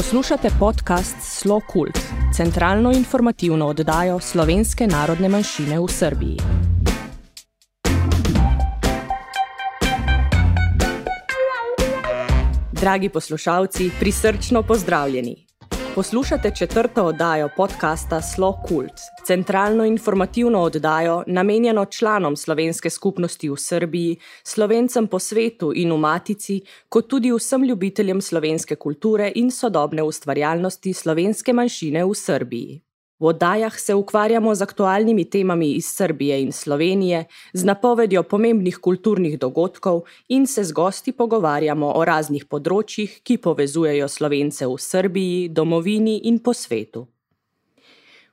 Poslušate podcast Slo Kult, centralno informativno oddajo slovenske narodne manjšine v Srbiji. Dragi poslušalci, prisrčno pozdravljeni. Poslušate četrto oddajo podcasta Slo Kult, centralno informativno oddajo, namenjeno članom slovenske skupnosti v Srbiji, slovencem po svetu in v Matici, kot tudi vsem ljubiteljem slovenske kulture in sodobne ustvarjalnosti slovenske manjšine v Srbiji. V oddajah se ukvarjamo z aktualnimi temami iz Srbije in Slovenije, z napovedjo pomembnih kulturnih dogodkov in se z gosti pogovarjamo o raznih področjih, ki povezujejo Slovence v Srbiji, domovini in po svetu.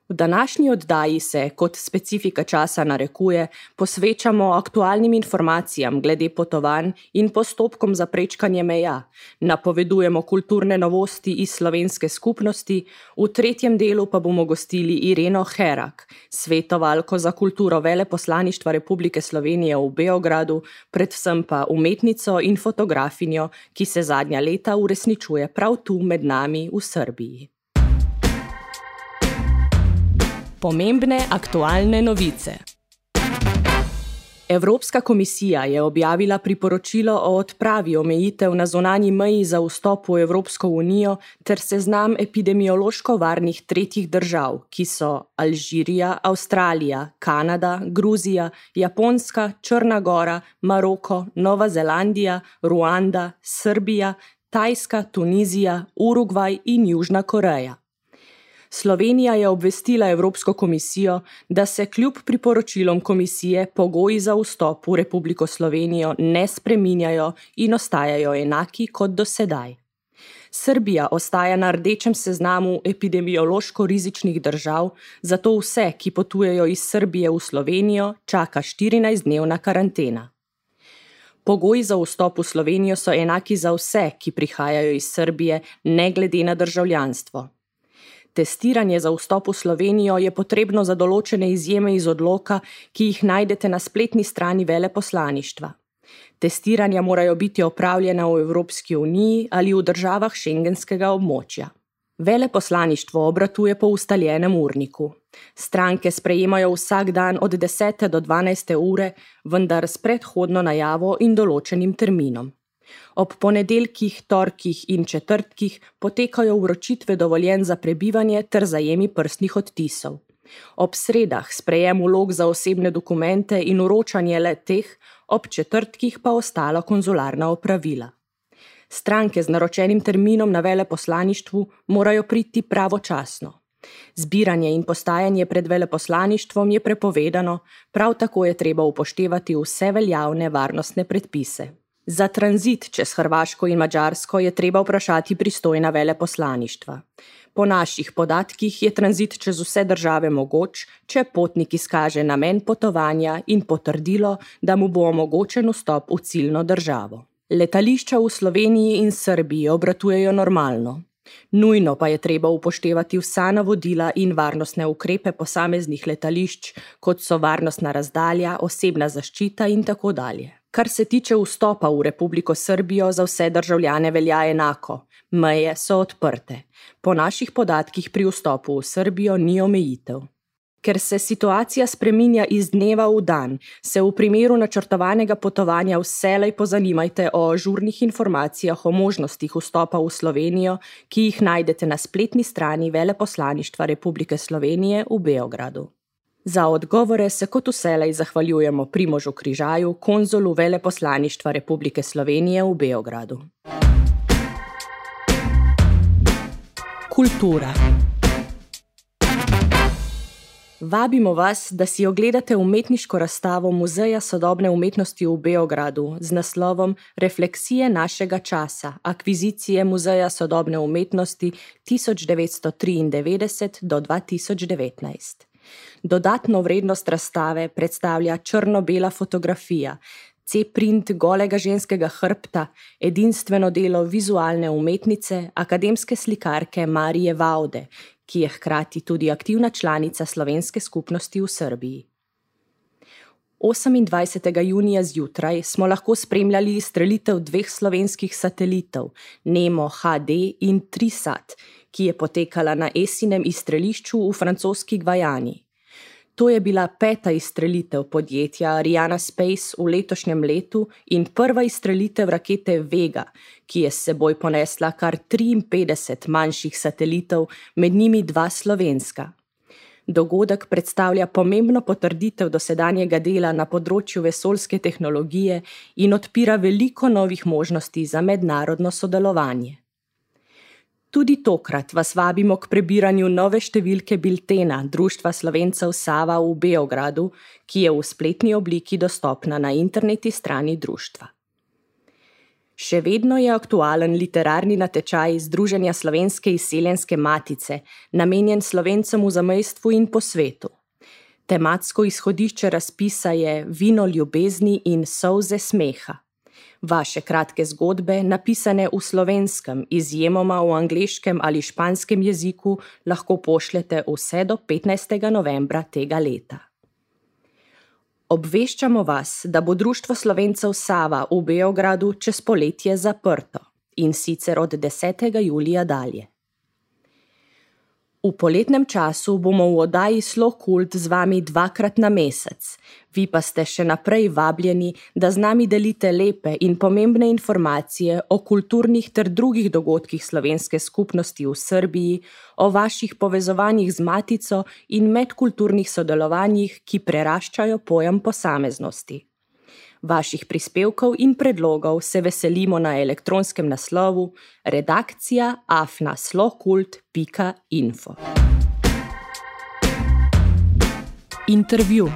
V današnji oddaji se, kot specifika časa narekuje, posvečamo aktualnim informacijam glede potovanj in postopkom za prečkanje meja, napovedujemo kulturne novosti iz slovenske skupnosti, v tretjem delu pa bomo gostili Ireno Herak, svetovalko za kulturo veleposlaništva Republike Slovenije v Beogradu, predvsem pa umetnico in fotografinjo, ki se zadnja leta uresničuje prav tu med nami v Srbiji. Pomembne aktualne novice. Evropska komisija je objavila priporočilo o odpravi omejitev na zonanji meji za vstop v Evropsko unijo ter seznam epidemiološko varnih tretjih držav, ki so Alžirija, Avstralija, Kanada, Gruzija, Japonska, Črna Gora, Maroko, Nova Zelandija, Ruanda, Srbija, Tajska, Tunizija, Urugvaj in Južna Koreja. Slovenija je obvestila Evropsko komisijo, da se kljub priporočilom komisije pogoji za vstop v Republiko Slovenijo ne spreminjajo in ostajajo enaki kot do sedaj. Srbija ostaja na rdečem seznamu epidemiološko rizičnih držav, zato vse, ki potujejo iz Srbije v Slovenijo, čaka 14-dnevna karantena. Pogoji za vstop v Slovenijo so enaki za vse, ki prihajajo iz Srbije, ne glede na državljanstvo. Testiranje za vstop v Slovenijo je potrebno za določene izjeme iz odloka, ki jih najdete na spletni strani veleposlaništva. Testiranja morajo biti opravljena v Evropski uniji ali v državah šengenskega območja. Veleposlaništvo obratuje po ustaljenem urniku. Stranke sprejemajo vsak dan od 10. do 12. ure, vendar s predhodno najavo in določenim terminom. Ob ponedeljkih, torkih in četrtkih potekajo vročitve dovoljen za prebivanje ter zajemi prstnih odtisov. Ob sredah sprejem vlog za osebne dokumente in uročanje le teh, ob četrtkih pa ostala konzularna opravila. Stranke z naročenim terminom na veleposlaništvu morajo priti pravočasno. Zbiranje in postajanje pred veleposlaništvom je prepovedano, prav tako je treba upoštevati vse veljavne varnostne predpise. Za tranzit čez Hrvaško in Mačarsko je treba vprašati pristojna veleposlaništva. Po naših podatkih je tranzit čez vse države mogoč, če potnik izkaže namen potovanja in potrdilo, da mu bo omogočen vstop v ciljno državo. Letališča v Sloveniji in Srbiji obratujejo normalno. Nujno pa je treba upoštevati vsa navodila in varnostne ukrepe posameznih letališč, kot so varnostna razdalja, osebna zaščita in tako dalje. Kar se tiče vstopa v Republiko Srbijo, za vse državljane velja enako. Meje so odprte. Po naših podatkih pri vstopu v Srbijo ni omejitev. Ker se situacija spreminja iz dneva v dan, se v primeru načrtovanega potovanja vselej pozanimajte o žurnih informacijah o možnostih vstopa v Slovenijo, ki jih najdete na spletni strani Veleposlaništva Republike Slovenije v Beogradu. Za odgovore se kot vselej zahvaljujemo Primožu Križaju, konzulu Veleposlaništva Republike Slovenije v Beogradu. Kultura. Vabimo vas, da si ogledate umetniško razstavo Muzeja sodobne umetnosti v Beogradu z naslovom Refleksije našega časa, akvizicije Muzeja sodobne umetnosti 1993 do 2019. Dodatno vrednost razstave predstavlja črno-bela fotografija, C-print golega ženskega hrbta, edinstveno delo vizualne umetnice, akademske slikarke Marije Vaude, ki je hkrati tudi aktivna članica slovenske skupnosti v Srbiji. 28. junija zjutraj smo lahko spremljali izstrelitev dveh slovenskih satelitov, Nemo HD in Trisat, ki je potekala na Esinem izstrelišču v francoski Gvajani. To je bila peta izstrelitev podjetja Ariana Space v letošnjem letu in prva izstrelitev rakete Vega, ki je s seboj ponesla kar 53 manjših satelitov, med njimi dva slovenska. Dogodek predstavlja pomembno potrditev dosedanjega dela na področju vesoljske tehnologije in odpira veliko novih možnosti za mednarodno sodelovanje. Tudi tokrat vas vabimo k prebiranju nove številke biltena Društva Slovencev Sava v Beogradu, ki je v spletni obliki dostopna na interneti strani društva. Še vedno je aktualen literarni natečaj Združenja slovenske izseljenske matice, namenjen slovencem v zamejstvu in po svetu. Tematsko izhodišče razpisa je Vino ljubezni in solze smeha. Vaše kratke zgodbe, napisane v slovenskem, izjemoma v angleškem ali španskem jeziku, lahko pošljete vse do 15. novembra tega leta. Obveščamo vas, da bo Društvo slovencev Sava v Beogradu čez poletje zaprto in sicer od 10. julija dalje. V poletnem času bomo v oddaji Slow Cult z vami dvakrat na mesec, vi pa ste še naprej vabljeni, da z nami delite lepe in pomembne informacije o kulturnih ter drugih dogodkih slovenske skupnosti v Srbiji, o vaših povezovanjih z matico in medkulturnih sodelovanjih, ki preraščajo pojem posameznosti. Vaših prispevkov in predlogov se veselimo na elektronskem naslovu redakcija afnaslokult.info. Intervju.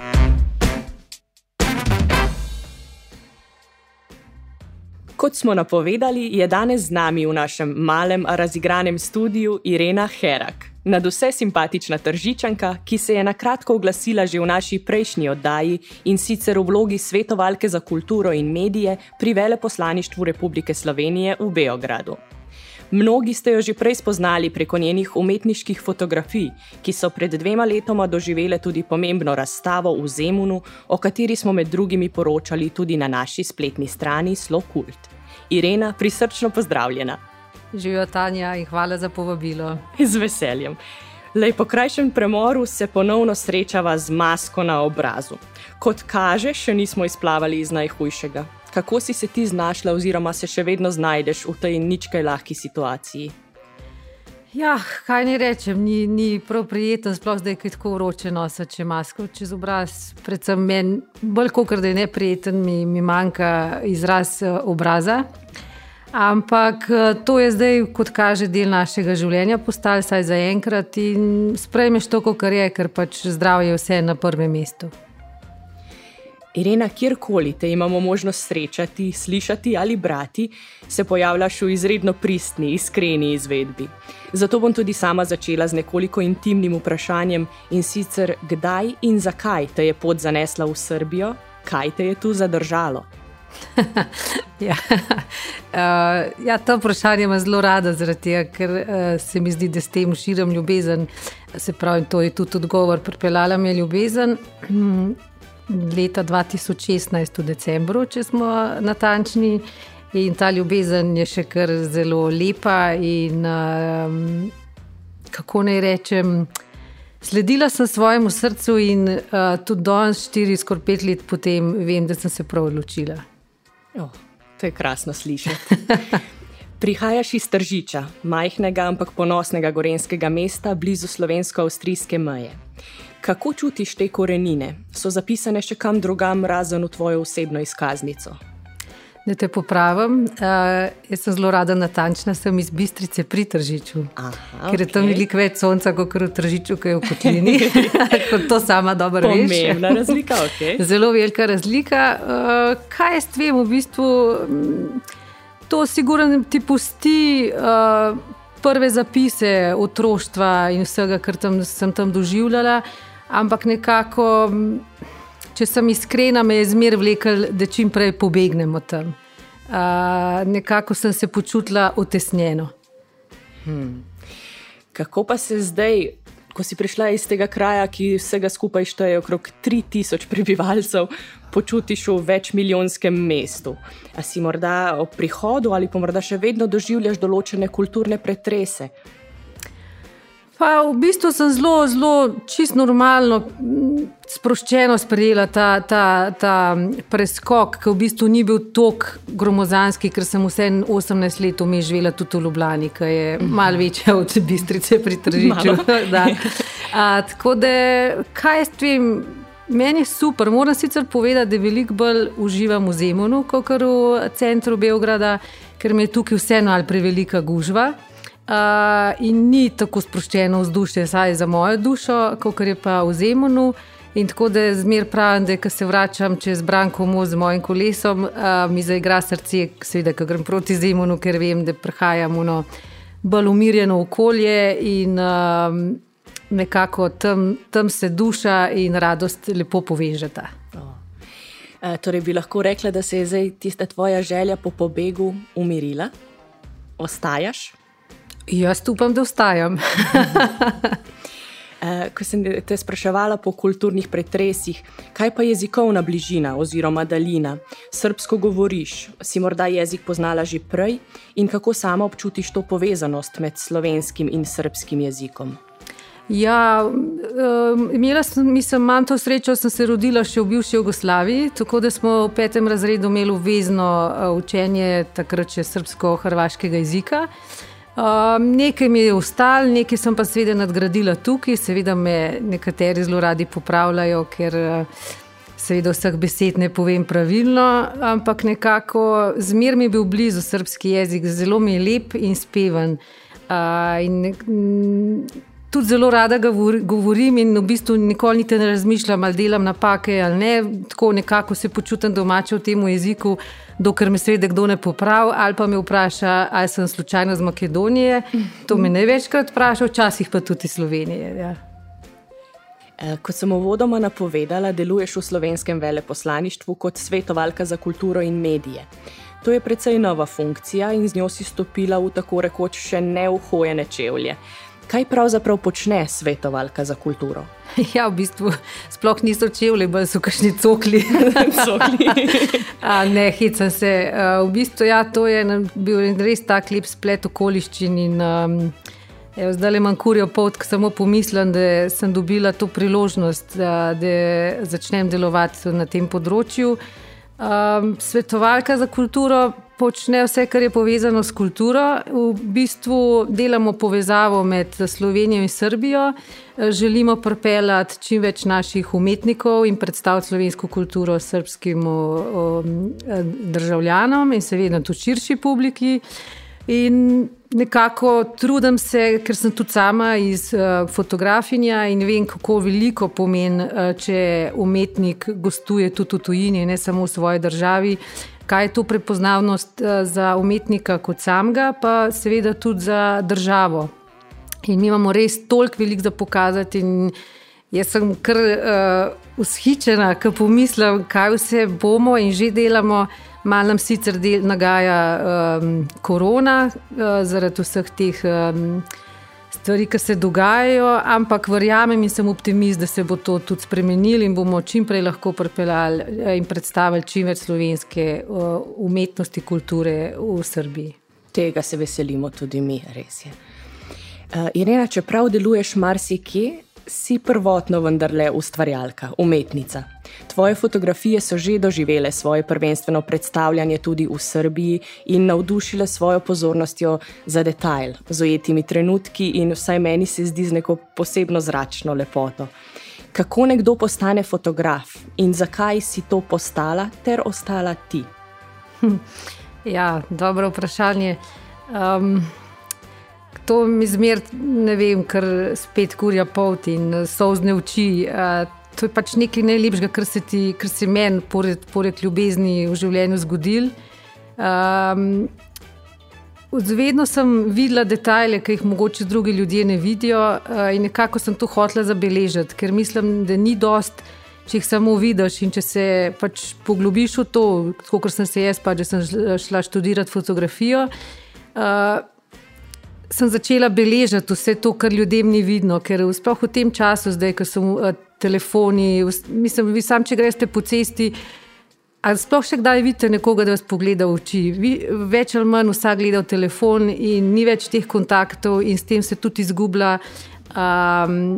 Kot smo napovedali, je danes z nami v našem malem, a razigranem studiu Irena Herak. Nad vse simpatična tržičanka, ki se je na kratko oglasila že v naši prejšnji oddaji in sicer v vlogi svetovalke za kulturo in medije pri veleposlaništvu Republike Slovenije v Beogradu. Mnogi ste jo že prej spoznali preko njenih umetniških fotografij, ki so pred dvema letoma doživele tudi pomembno razstavo v Zemunu, o kateri smo med drugimi poročali tudi na naši spletni strani Slokult. Irena, prisrčno pozdravljena. Živijo Tanja in hvala za povabilo. Z veseljem. Lej po krajšem premoru se ponovno srečava z masko na obrazu. Kot kaže, še nismo izplavali iz najhujšega. Kako si se ti znašla, oziroma se še vedno znajdeš v tej ničkaj lahki situaciji? Ja, kaj ne rečem, ni, ni prav prijeten, sploh zdaj, ki je tako vroče nositi, če masko čez obraz. Predvsem meni, bolj kot da je neprijeten, mi, mi manjka izraz eh, obraza. Ampak eh, to je zdaj, kot kaže, del našega življenja, postal saj za enkrat in sprejmeš to, kar je, ker pač zdravje je vse na prvem mestu. Irena, kjerkoli te imamo možnost srečati, slišati ali brati, se pojavljaš v izredno pristni, iskreni izvedbi. Zato bom tudi sama začela z nekoliko intimnim vprašanjem in sicer, kdaj in zakaj te je pot zanesla v Srbijo, kaj te je tu zadržalo. ja. Uh, ja, to vprašanje ima zelo rada, tega, ker uh, se mi zdi, da s tem širim ljubezen. Se pravi, to je tudi odgovor, pripeljala mi je ljubezen leta 2016, v decembru, če smo natančni. In ta ljubezen je še kar zelo lepa. In, um, kako naj rečem, sledila sem svojemu srcu, in uh, tudi danes, štiri, skoraj pet let potem, vem, da sem se prav odločila. Oh, to je krasno slišati. Prihajaš iz Tržiča, majhnega, ampak ponosnega gorenskega mesta blizu slovensko-avstrijske meje. Kako čutiš te korenine? So zapisane še kam drugam, razen v tvojo osebno izkaznico? Da te popravim, uh, jaz sem zelo rada natančna, sem iz Bistrice pri Tržiču. Aha, ker je okay. tam veliko več sonca, kot v Tržiču, ki je v Kotlini. kot to sama dobro veš. Pomembna razlika, ok. Zelo velika razlika. Uh, kaj je s tvem v bistvu? To sigurno ti pusti. Uh, Prve zapise otroštva in vsega, kar tam, sem tam doživljala, ampak nekako, če sem iskrena, me je zmeraj vlekel, da čim prej pobegnem od tam. Uh, nekako sem se počutila utesnjeno. Hmm. Kako pa se zdaj ko si prišla iz tega kraja, ki vsega skupaj šteje okrog 3000 prebivalcev, počutiš v večmilijonskem mestu. A si morda ob prihodu ali pa morda še vedno doživljaš določene kulturne pretrese? Pa v bistvu sem zelo, zelo čist normalno, sproščeno sprejela ta, ta, ta preskok, ki v bistvu ni bil tako gromozanski, ker sem vse 18 let vmes živela tudi v Ljubljani, ki je malo večja od Bistrice pri Tržiču. tako da, kaj s tem? Meni je super. Moram sicer povedati, da veliko bolj uživam v Zemunu, kot v centru Beograda, ker mi je tukaj vseeno ali prevelika gužva in ni tako sproščeno vzdušje, saj za mojo dušo, kot je pa v Zemunu. In tako da zmer pravim, da ko se vračam čez Branko Mo z mojim kolesom, uh, mi zaigra srce, seveda, ko grem proti Zemunu, ker vem, da prehajam v bolj umirjeno okolje in uh, nekako tam, tam se duša in radost lepo povežeta. Oh. Uh, torej, bi lahko rekla, da se je zdaj tista tvoja želja po pobegu umirila? Ostajaš? Jaz upam, da ostajam. Eh, ko sem te spraševala po kulturnih pretresih, kaj pa jezikovna bližina oziroma daljina? Srbsko govoriš, si morda jezik poznala že prej in kako sama občutiš to povezanost med slovenskim in srpskim jezikom? Ja, imela sem, mislim, imam to srečo, sem se rodila še v bivši Jugoslaviji, tako da smo v petem razredu imeli obvezno uh, učenje takrat še srpsko-hrvaškega jezika. Uh, Um, nekaj mi je ostalo, nekaj sem pa seveda nadgradila tukaj, seveda me nekateri zelo radi popravljajo, ker seveda vseh besed ne povem pravilno, ampak nekako zmer mi je bil blizu srpski jezik, zelo mi je lep in speven. Uh, in, Tudi zelo rada govorim, in v bistvu nikoli ne razmišljam, ali delam napake ali ne. Tako nekako se počutim domače v tem jeziku, dokler me seveda kdo ne popravi, ali pa me vpraša, ali sem slučajno iz Makedonije. To me največkrat vpraša, včasih pa tudi iz Slovenije. Ja. E, kot sem uvodoma napovedala, deluješ v slovenskem veleposlaništvu kot svetovalka za kulturo in medije. To je precej nova funkcija in z njo si stopila v tako rekoč še neuhojene čevlje. Kaj pravzaprav počne svetovalka za kulturo? Ja, v bistvu sploh niso čevlji, bolj so kašni cokli. ne, hecam se. V bistvu, ja, to je bil res tak lep splet okoliščin. In, um, evo, zdaj le manj kurijo pot, ko samo pomislim, da sem dobila to priložnost, da, da začnem delovati na tem področju. Um, svetovalka za kulturo počne vse, kar je povezano s kulturo. V bistvu delamo povezavo med Slovenijo in Srbijo. Želimo pripeljati čim več naših umetnikov in predstaviti slovensko kulturo srpskim državljanom in seveda tudi širši publiki. In nekako trudim se, ker sem tudi sama iz uh, fotografinja in vem, kako veliko pomeni, uh, če umetnik gostuje tudi v tujini, ne samo v svoji državi. Kaj je to prepoznavnost uh, za umetnika kot samega, pa seveda tudi za državo. In mi imamo res toliko velik za pokazati. Jaz sem kar uh, ushičena, ko pomislim, kaj vse bomo in že delamo. Mal nam sicer del nagaja um, korona, uh, zaradi vseh teh um, stvari, ki se dogajajo, ampak verjamem in sem optimist, da se bo to tudi spremenilo in bomo čim prej lahko pripeljali eh, in predstavili čim več slovenske uh, umetnosti, kulture v Srbiji. Tega se veselimo tudi mi, res je. Uh, Irena, čeprav deluješ marsikje, si prvotno vendarle ustvarjalka, umetnica. Tvoje fotografije so že doživele svoje prvenstveno predstavljanje tudi v Srbiji in navdušile svojo pozornostjo za detajl, z ujetimi trenutki in vsaj meni se zdi z neko posebno zračno lepoto. Kako nekdo postane fotograf in zakaj si to postala ter ostala ti? Hm. Ja, dobro vprašanje. Um, to mi zmer, ne vem, ker spet kurja pot in so vzne oči. Uh, to je pač nekaj najlepšega, kar se ti, kar se meni, pored, pored ljubezni, v življenju zgodil. Um, Vedno sem videla detajle, ki jih mogoče drugi ljudje ne vidijo, uh, in nekako sem to hotela zabeležiti, ker mislim, da ni dost, če jih samo vidiš. In če se pač poglobiš v to, kot sem se jaz, pa že sem šla študirati fotografijo. Uh, sem začela beležiti vse to, kar ljudem ni vidno, ker sploh v tem času, zdaj, ko so uh, telefoni, mislim, vi sam, če greste po cesti. Ali sploh še kdaj vidite nekoga, da vas pogleda v oči? Vi, več ali manj vsak gleda v telefon in ni več teh kontaktov, in s tem se tudi izgublja um,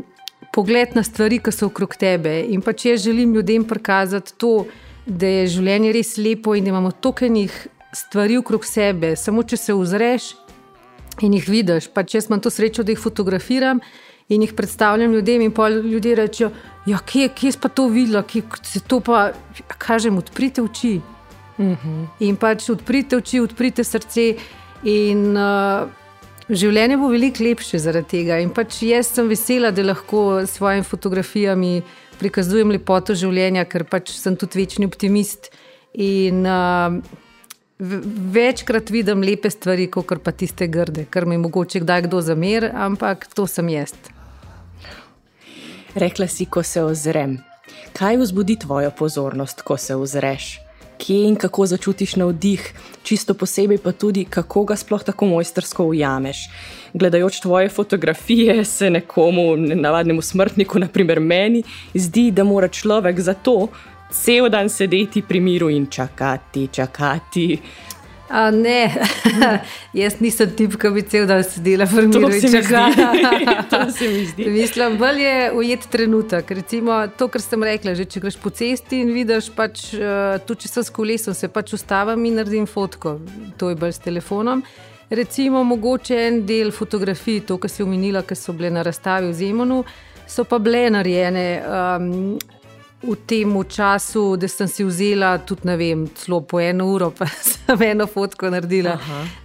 pogled na stvari, ki so okrog tebe. In pa če jaz želim ljudem prikazati to, da je življenje res lepo in da imamo tokenih stvari okrog sebe, samo če se ozreš in jih vidiš. Pa če sem to srečo, da jih fotografiram in jih predstavljam ljudem, in pa ljudje rečejo, ja, kje, kje pa to videla, kje se to pa, kažem, odprite oči. Uh mhm. -huh. In pač odprite oči, odprite srce. In uh, življenje bo veliko lepše zaradi tega. In pač jaz sem vesela, da lahko s svojimi fotografijami prikazujem lepoto življenja, ker pač sem tudi večni optimist. In uh, večkrat vidim lepe stvari, kot pa tiste grde, kar mi mogoče kdaj kdo zamer, ampak to sem jaz. Rekla si, ko se ozrem. Kaj vzbudi tvojo pozornost, ko se ozreš? Kje in kako začutiš navdih, čisto posebej pa tudi, kako ga sploh tako mojstrsko ujameš. Gledajoč tvoje fotografije, se nekomu, navadnemu smrtniku, naprimer meni, zdi, da mora človek za to cel dan sedeti pri miru in čakati, čakati. A ne, jaz nisem tip, ki bi cel dan sedela v miru in čakala. mi zdi. Mislim, bolj je ujet trenutek. Recimo to, kar sem rekla, že če greš po cesti in vidiš, pač, tudi če sem s kolesom, se pač ustavim in naredim fotko. To je bolj s telefonom. Recimo, mogoče en del fotografij, to, kar si omenila, ki so bile na razstavi v Zemunu, so pa bile narejene. Um, v tem času, da sem si vzela tudi, ne vem, celo po eno uro, pa sem eno fotko naredila.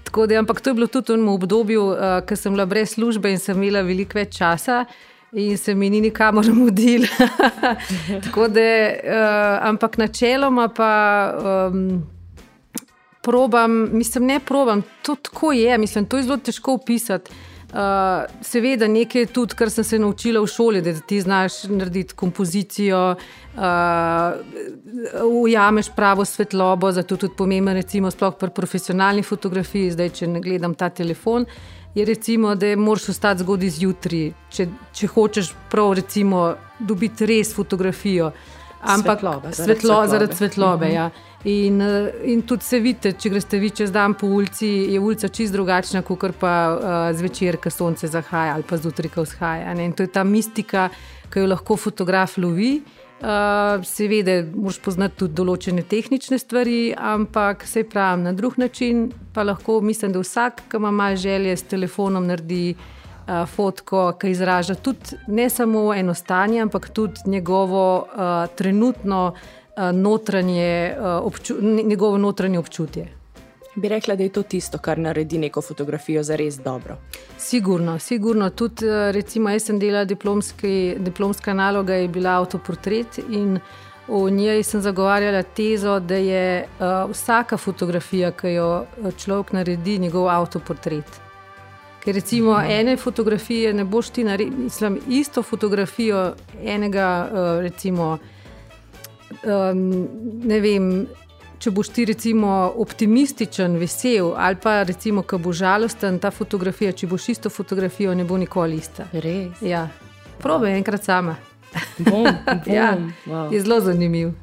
Da, ampak to je bilo tudi v obdobju, uh, eh, ko sem bila brez službe in sem imela veliko več časa. In se mi ni nikamor mudil. uh, ampak načeloma pa um, probam, mislim, ne probam, to tako je, mislim, to je zelo težko opisati. Uh, seveda, nekaj tudi, kar sem se naučila v šoli, da ti znaš narediti kompozicijo, uh, ujameš pravo svetlobo, zato tudi pomembno, recimo, sploh pri profesionalni fotografiji, zdaj, če ne gledam ta telefon. Je recimo, da moraš ostati zgodaj zjutraj, če, če hočeš prav, recimo, dobiti res fotografijo. Ampak svetloba, zaradi svetlobe. Zaradi svetlobe uh -huh. ja. In, eh, in tudi se vidite, če greste vi čez dan po ulici, je ulica čist drugačna, kot pa uh, zvečer, ko sonce zahaja ali pa zjutraj, ko vzhaja. Ne? In to je ta mistika, ki jo lahko fotograf lovi. Uh, seveda, moraš poznati tudi določene tehnične stvari, ampak se pravi na drug način. Pa lahko mislim, da vsak, ki ima malo želje s telefonom, naredi uh, fotko, ki izraža tudi ne samo eno stanje, ampak tudi njegovo uh, trenutno uh, notranje, uh, obču, njegovo notranje občutje. Bi rekla, da je to tisto, kar naredi neko fotografijo za res dobro. Sigurno, sigurno. Tudi, recimo, jaz sem delala diplomski, diplomska naloga, je bila avtoportret in v njej sem zagovarjala tezo, da je uh, vsaka fotografija, ki jo človek naredi, njegov avtoportret. Ker recimo mhm. ene fotografije ne boš ti naredil, isto fotografijo enega, uh, recimo, um, ne vem. Če boš ti recimo optimističen, vesel, ali pa recimo, ko bo žalosten, ta fotografija, če boš isto fotografijo, ne bo nikoli ista. Res. Ja. Probe enkrat sama. Bom, bom. ja. wow. Je zelo zanimiv.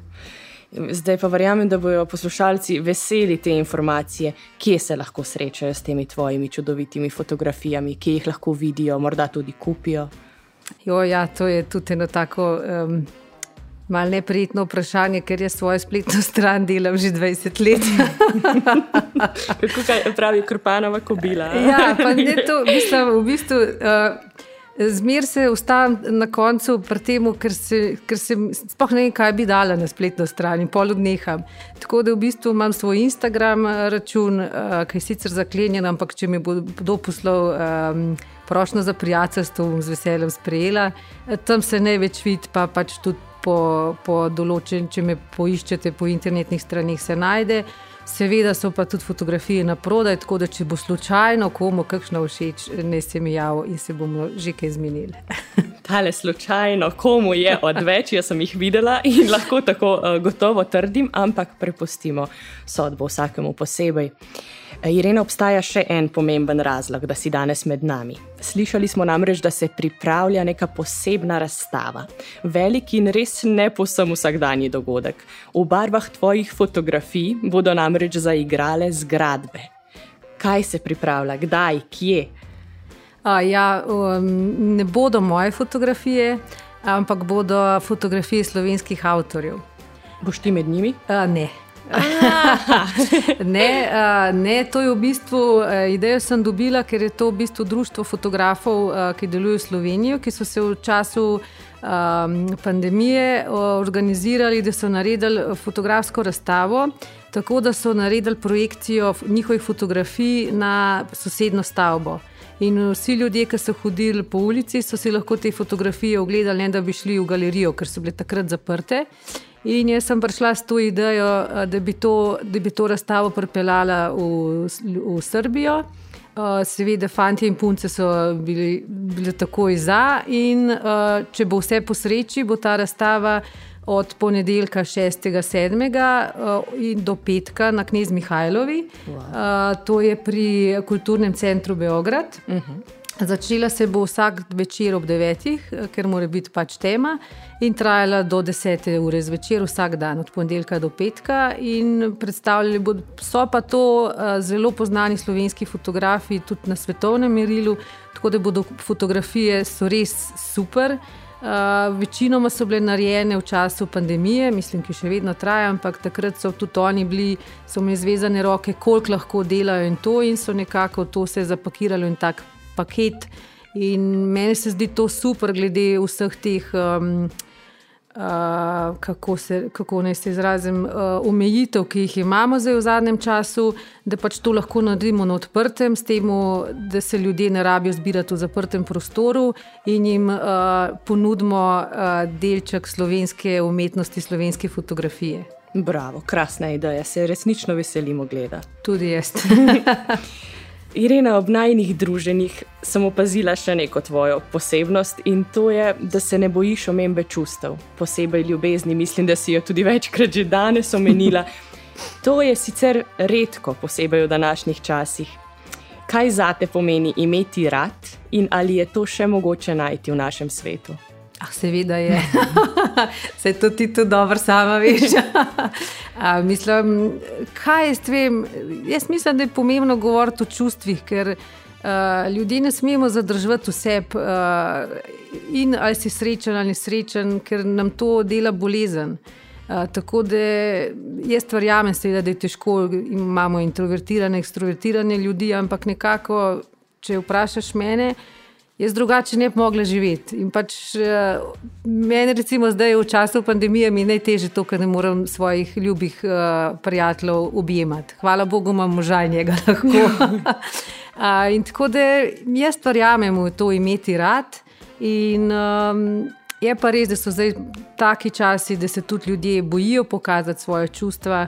Zdaj pa verjamem, da bodo poslušalci veseli te informacije, kje se lahko srečajo s temi tvojimi čudovitimi fotografijami, kje jih lahko vidijo, morda tudi kupijo. Jo, ja, to je tudi eno tako um, malce neprijetno vprašanje, ker jaz svojo spletno stran delam že 20 let. Kako pravi Krpanova kobila? ja, pa ne to, mislim, v bistvu. Uh, Zmer se ustavim na koncu, temu, ker, se, ker se sploh ne vem, kaj bi dala na spletno stran in pol odneham. Tako da v bistvu imam svoj Instagram eh, račun, uh, ki je sicer zaklenjen, ampak če mi bo kdo poslal um, prošlo za prijateljstvo, bom z veseljem sprejela. Tam se največ vidi, pa pač tudi po, po določen, če me poiščete po internetnih stranih, se najde. Seveda so pa tudi fotografije na prodaj, tako da če bo slučajno komu kakšno všeč, ne se mi javi in se bomo že kaj zmenili. tale slučajno, komu je odveč, jaz sem jih videla in lahko tako uh, gotovo trdim, ampak prepustimo sodbo vsakemu posebej. Eh, Irena, obstaja še en pomemben razlog, da si danes med nami. Slišali smo namreč, da se pripravlja neka posebna razstava. Velik in res ne posem vsakdanji dogodek. V barvah tvojih fotografij bodo namreč zaigrale zgradbe. Kaj se pripravlja, kdaj, kje? A, ja, um, ne bodo moje fotografije, ampak bodo fotografije slovenskih avtorjev. Boš ti med njimi? A, ne. ne, uh, ne, to je v bistvu uh, idejo, sem dobila, ker je to v bistvu društvo fotografov, uh, ki delujejo v Sloveniji, ki so se v času um, pandemije uh, organizirali, da so naredili fotografsko razstavo. Tako da so naredili projekcijo njihovih fotografij na sosedno stavbo. In vsi ljudje, ki so hodili po ulici, so si lahko te fotografije ogledali, ne da bi šli v galerijo, ker so bile takrat zaprte. In jaz sem prišla s to idejo, da bi to, da bi to razstavo pripeljala v, v Srbijo. Seveda, fanti in punce so bili, bili takoj za, in če bo vse po sreči, bo ta razstava od ponedeljka 6.7. do petka na Knez Mihajlovi. Wow. To je pri Kulturnem centru Beograd. Uh mhm. -huh. Začela se bo vsak večer ob 9, ker mora biti pač tema, in trajala do 10 ure zvečer, vsak dan, od ponedeljka do petka. Predstavljali bodo, so pa to zelo poznani slovenski fotografi, tudi na svetovnem merilu, tako da bodo fotografije res super. Uh, večinoma so bile narejene v času pandemije, mislim, ki še vedno traja, ampak takrat so tudi oni bili, so imeli zvezane roke, koliko lahko delajo in to, in so nekako to se zapakirali in tako paket. In meni se zdi to super, glede vseh teh, um, uh, kako, se, kako naj se izrazim, uh, omejitev, ki jih imamo zdaj v zadnjem času, da pač to lahko naredimo na odprtem, s tem, da se ljudje ne rabijo zbirati v zaprtem prostoru in jim uh, ponudimo uh, delček slovenske umetnosti, slovenske fotografije. Bravo, krasna ideja, se resnično veselimo gledati. Tudi jaz. Irena, ob najnih druženjih sem opazila še neko tvojo posebnost in to je, da se ne bojiš omembe čustev, posebej ljubezni. Mislim, da si jo tudi večkrat že danes omenila. To je sicer redko, posebej v današnjih časih. Kaj zate pomeni imeti rad in ali je to še mogoče najti v našem svetu? Ah, seveda je. Se to ti tudi dobro sama veš. A, mislim, kaj jaz vem? Jaz mislim, da je pomembno govoriti o čustvih, ker uh, ljudi ne smemo zadržati vse. Uh, in ali si srečen ali nesrečen, ker nam to dela bolezen. Uh, tako da jaz verjamem, da je težko, imamo introvertirane, ekstrovertirane ljudi, ampak nekako, če vprašaš mene, uh, jaz drugače ne bi mogla živeti. In pač uh, meni, recimo, zdaj v času pandemije, mi je najtežje to, ker ne morem svojih ljubih uh, prijateljev objemati. Hvala Bogu, imam moža in njega lahko. uh, in tako da jaz verjamem v to imeti rad. In, um, Je pa res, da so zdaj taki časi, da se tudi ljudje bojijo pokazati svoje čustva,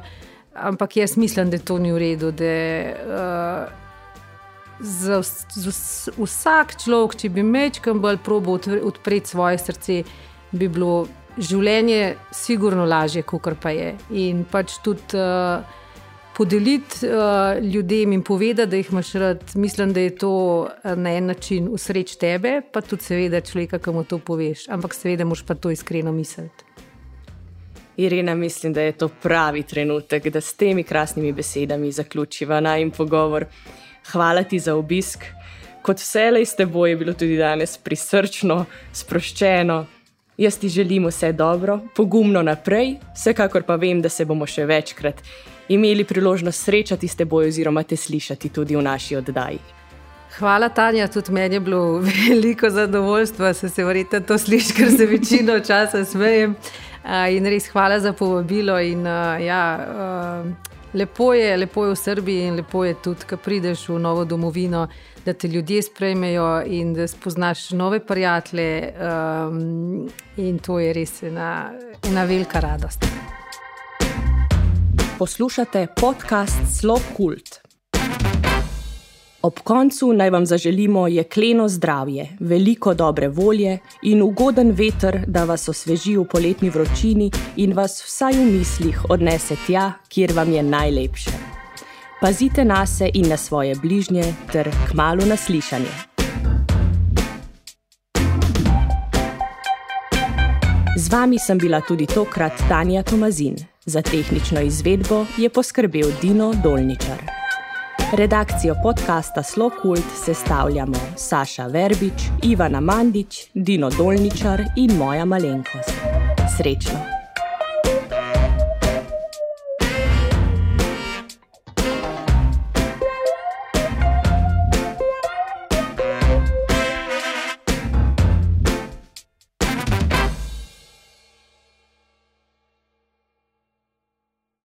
ampak jaz mislim, da to ni v redu. Da, uh, za, za vsak človek, če bi mečkam bolj probo odpreti svoje srce, bi bilo življenje sigurno lažje, kot pa je. In pač tudi uh, podeliti uh, ljudem in povedati, da jih imaš rad, mislim, da je to uh, na en način usreč tebe, pa tudi seveda človeka, ki mu to poveš. Ampak seveda moš pa to iskreno misliti. Irena, mislim, da je to pravi trenutek, da s temi krasnimi besedami zaključiva naj pogovor. Hvala ti za obisk. Kot vselej s teboj je bilo tudi danes prisrčno, sproščeno. Jaz ti želim vse dobro, pogumno naprej, vsekakor pa vem, da se bomo še večkrat imeli priložnost srečati s teboj oziroma te slišati tudi v naši oddaji. Hvala, Tanja, tudi meni je bilo veliko zadovoljstva, da se, se verjete to sliši, ker se večino časa smejem. In res hvala za povabilo. In, ja, Lepo je, lepo je v Srbiji in lepo je tudi, ko prideš v novo domovino, da te ljudje sprejmejo in da spoznaš nove prijatelje. Um, in to je res ena, ena velika radost. Poslušate podcast Slow Cult. Ob koncu naj vam zaželimo jekleno zdravje, veliko dobre volje in ugoden veter, da vas osveži v poletni vročini in vas vsaj v mislih odnese tja, kjer vam je najlepše. Pazite na se in na svoje bližnje, ter kmalo naslišanje. Z vami sem bila tudi tokrat Tanja Tomazin. Za tehnično izvedbo je poskrbel Dino Dolničar. Redakcijo podcasta Slokult sestavljamo Saša Verbič, Ivana Mandič, Dino Dolničar in moja malenkost. Srečno!